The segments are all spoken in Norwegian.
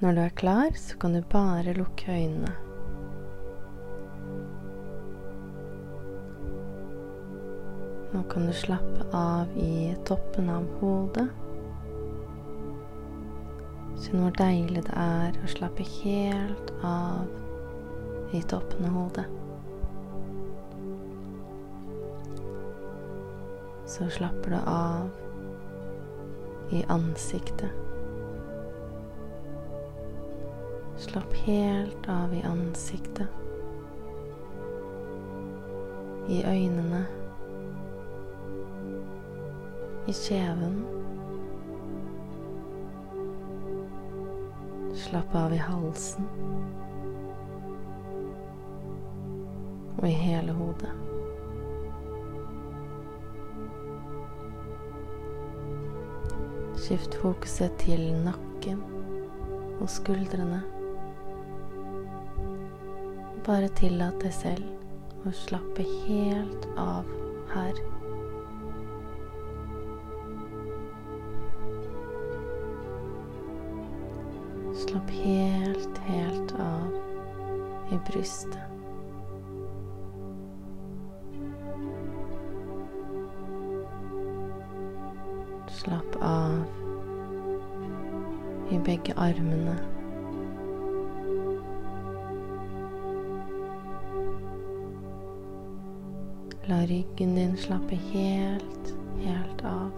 Når du er klar, så kan du bare lukke øynene. Nå kan du slappe av i toppen av hodet. Kjenn hvor deilig det er å slappe helt av i toppen av hodet. Så slapper du av i ansiktet. Slapp helt av i ansiktet. I øynene. I kjeven. Slapp av i halsen. Og i hele hodet. Skift fokuset til nakken og skuldrene. Bare tillat deg selv å slappe helt av her. Slapp helt, helt av i brystet. Slapp av i begge armene. La ryggen din slappe helt, helt av.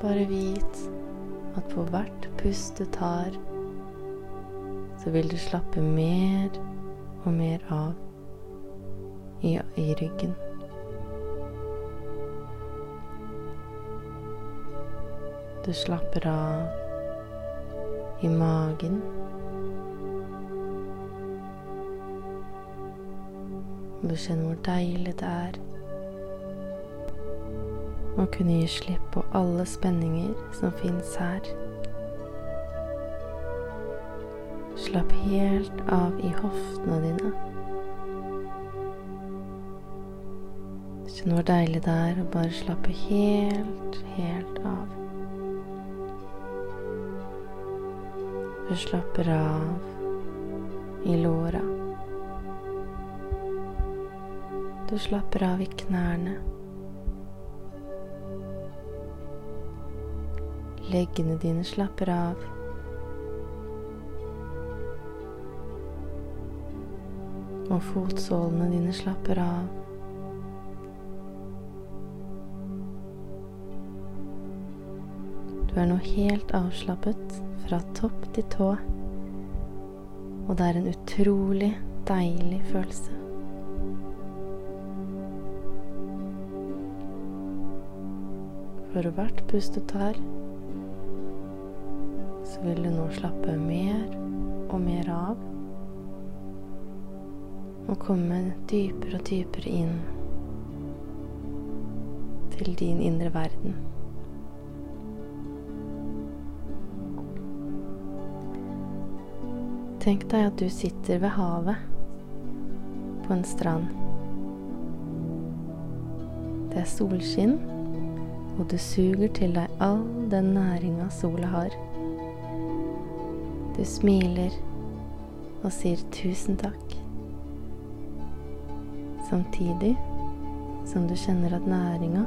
Bare vit at på hvert pust du tar, så vil du slappe mer og mer av i, i ryggen. Du slapper av i magen. Og du kjenner hvor deilig det er å kunne gi slipp på alle spenninger som fins her. Slapp helt av i hoftene dine. Kjenn hvor deilig det er å bare slappe helt, helt av. Du slapper av i låra. Du slapper av i knærne. Leggene dine slapper av. Og fotsålene dine slapper av. Du er nå helt avslappet fra topp til tå, og det er en utrolig deilig følelse. For hvert pust du tar, så vil du nå slappe mer og mer av. Og komme dypere og dypere inn til din indre verden. Tenk deg at du sitter ved havet på en strand. Det er solskinn, og du suger til deg all den næringa sola har. Du smiler og sier tusen takk. Samtidig som du kjenner at næringa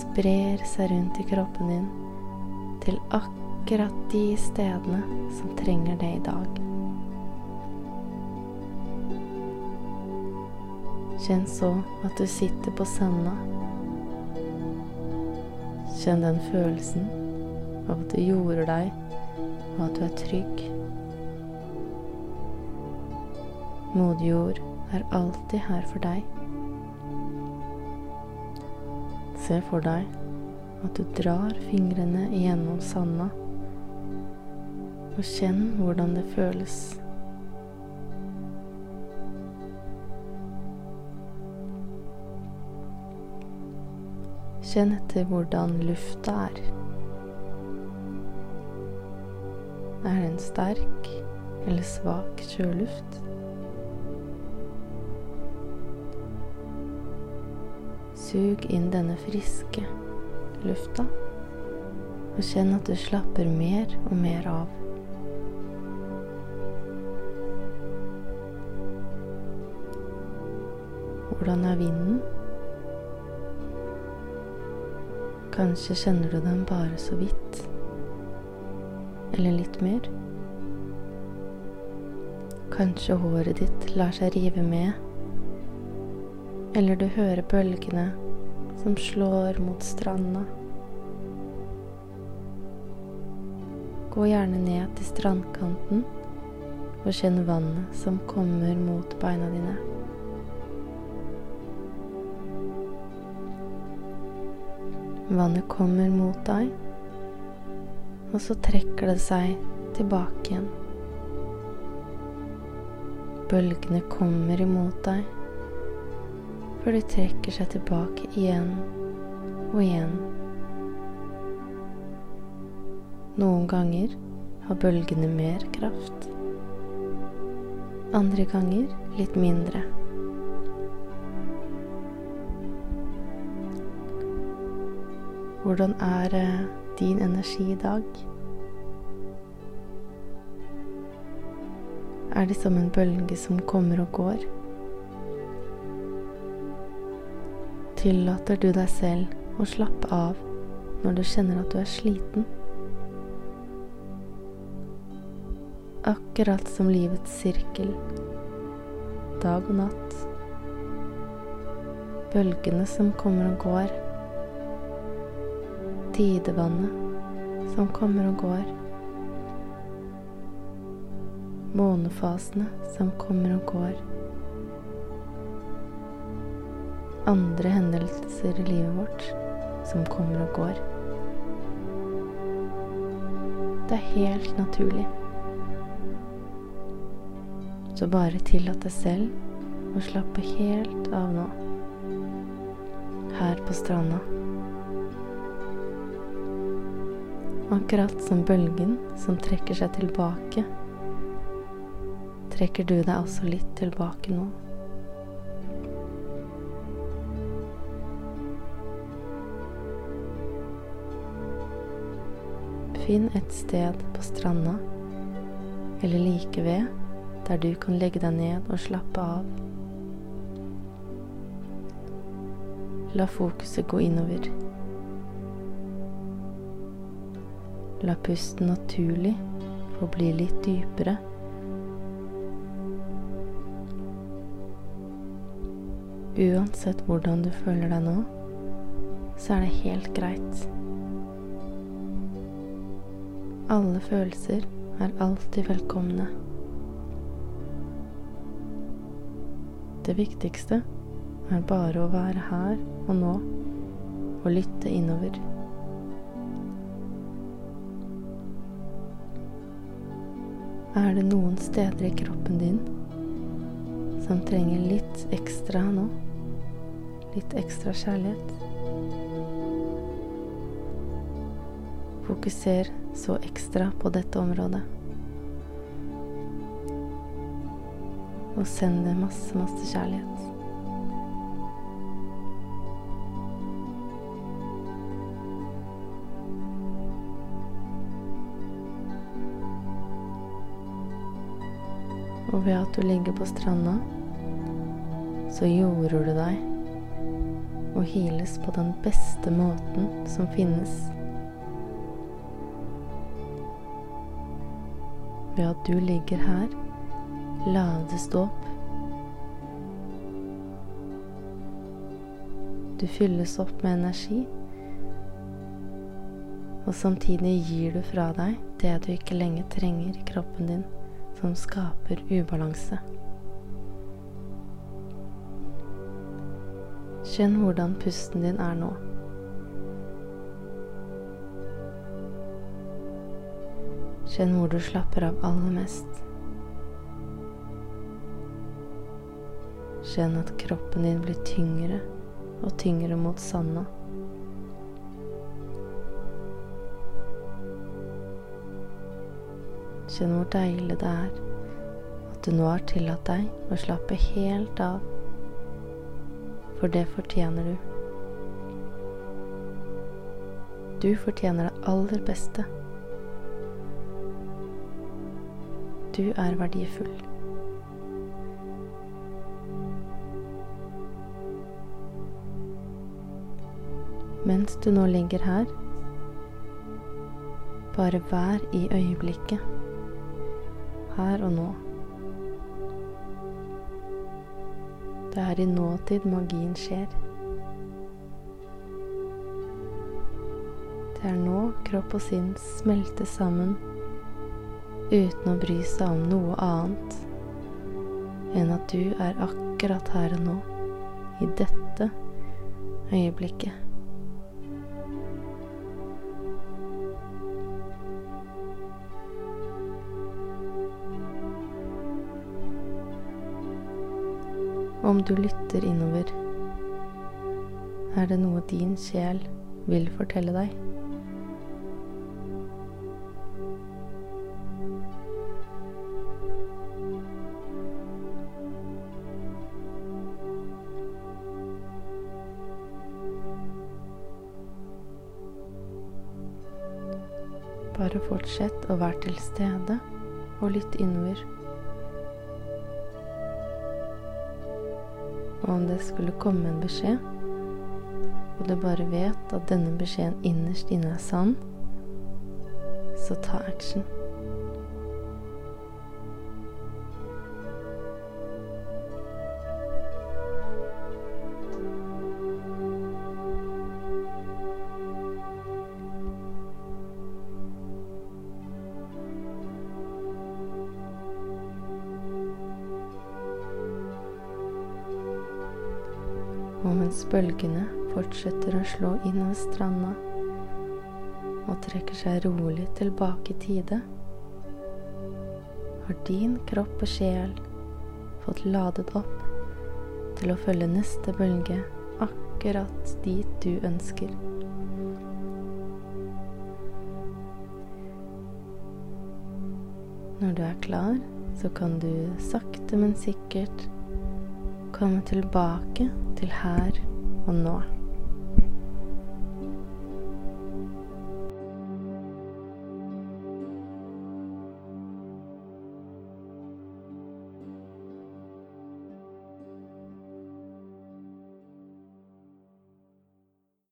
sprer seg rundt i kroppen din til akkurat de stedene som trenger det i dag. Kjenn så at du sitter på sanda. Kjenn den følelsen av at det jorder deg, og at du er trygg. Modjord er alltid her for deg. Se for deg at du drar fingrene gjennom sanda, og kjenn hvordan det føles. Kjenn etter hvordan lufta er. Er det en sterk eller svak sjøluft? Sug inn denne friske lufta. Og kjenn at du slapper mer og mer av. Hvordan er vinden? Kanskje kjenner du den bare så vidt. Eller litt mer. Kanskje håret ditt lar seg rive med. Eller du hører bølgene som slår mot stranda. Gå gjerne ned til strandkanten og kjenn vannet som kommer mot beina dine. Vannet kommer mot deg, og så trekker det seg tilbake igjen. Bølgene kommer imot deg før de trekker seg tilbake igjen og igjen. Noen ganger har bølgene mer kraft. Andre ganger litt mindre. Hvordan er eh, din energi i dag? Er de som en bølge som kommer og går? Tillater du deg selv å slappe av når du kjenner at du er sliten? Akkurat som livets sirkel, dag og natt. Bølgene som kommer og går tidevannet som kommer og går. Månefasene som kommer og går. Andre hendelser i livet vårt som kommer og går. Det er helt naturlig. Så bare tillat deg selv å slappe helt av nå. Her på stranda. Akkurat som bølgen som trekker seg tilbake, trekker du deg også litt tilbake nå. Finn et sted på stranda eller like ved der du kan legge deg ned og slappe av. La fokuset gå innover. La pusten naturlig få bli litt dypere. Uansett hvordan du føler deg nå, så er det helt greit. Alle følelser er alltid velkomne. Det viktigste er bare å være her og nå og lytte innover. Er det noen steder i kroppen din som trenger litt ekstra nå? Litt ekstra kjærlighet? Fokuser så ekstra på dette området. Og send det masse, masse kjærlighet. Og ved at du ligger på stranda, så jorder du deg og hiles på den beste måten som finnes. Ved at du ligger her, lades du opp. Du fylles opp med energi, og samtidig gir du fra deg det du ikke lenger trenger i kroppen din som skaper ubalanse. Kjenn hvordan pusten din er nå. Kjenn hvor du slapper av aller mest. Kjenn at kroppen din blir tyngre og tyngre mot sanda. Kjenn hvor deilig det er at du nå har tillatt deg å slappe helt av. For det fortjener du. Du fortjener det aller beste. Du er verdifull. Mens du nå ligger her, bare vær i øyeblikket, her og nå. Det er i nåtid magien skjer. Det er nå kropp og sinn smelter sammen uten å bry seg om noe annet enn at du er akkurat her og nå, i dette øyeblikket. Om du lytter innover, er det noe din sjel vil fortelle deg. Bare fortsett å være til stede og lytt innover. Og om det skulle komme en beskjed, og du bare vet at denne beskjeden innerst inne er sann, så ta action. Og mens bølgene fortsetter å slå innover stranda og trekker seg rolig tilbake i tide, har din kropp og sjel fått ladet opp til å følge neste bølge akkurat dit du ønsker. Når du er klar, så kan du sakte, men sikkert komme tilbake til her og nå.